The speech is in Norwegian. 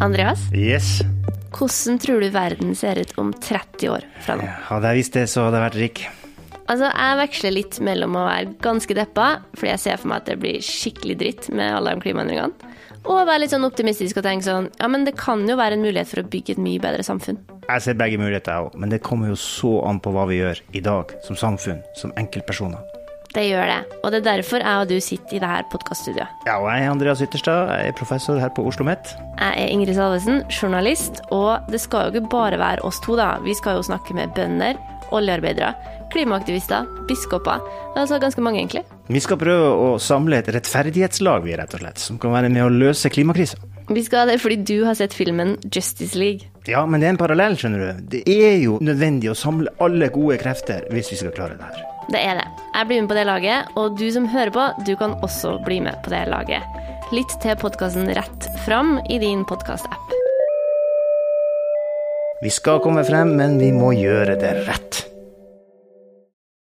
Andreas, Yes. hvordan tror du verden ser ut om 30 år fra nå? Hadde jeg visst det, så hadde jeg vært rik. Altså, Jeg veksler litt mellom å være ganske deppa, fordi jeg ser for meg at det blir skikkelig dritt med alle de klimaendringene, og være litt sånn optimistisk og tenke sånn Ja, men det kan jo være en mulighet for å bygge et mye bedre samfunn. Jeg ser begge muligheter, jeg òg, men det kommer jo så an på hva vi gjør i dag, som samfunn, som enkeltpersoner. Det gjør det, og det er derfor jeg og du sitter i det her podkaststudioet. Ja, og jeg er Andreas Ytterstad, jeg er professor her på Oslo OsloMet. Jeg er Ingrid Salvesen, journalist, og det skal jo ikke bare være oss to, da. Vi skal jo snakke med bønder, oljearbeidere, klimaaktivister, biskoper. Altså ganske mange, egentlig. Vi skal prøve å samle et rettferdighetslag, vi, rett og slett, som kan være med å løse klimakrisa. Vi skal det fordi du har sett filmen Justice League. Ja, men det er en parallell, skjønner du. Det er jo nødvendig å samle alle gode krefter hvis vi skal klare det her. Det er det. Jeg blir med på det laget, og du som hører på, du kan også bli med på det laget. Lytt til podkasten Rett fram i din podkastapp. Vi skal komme frem, men vi må gjøre det rett.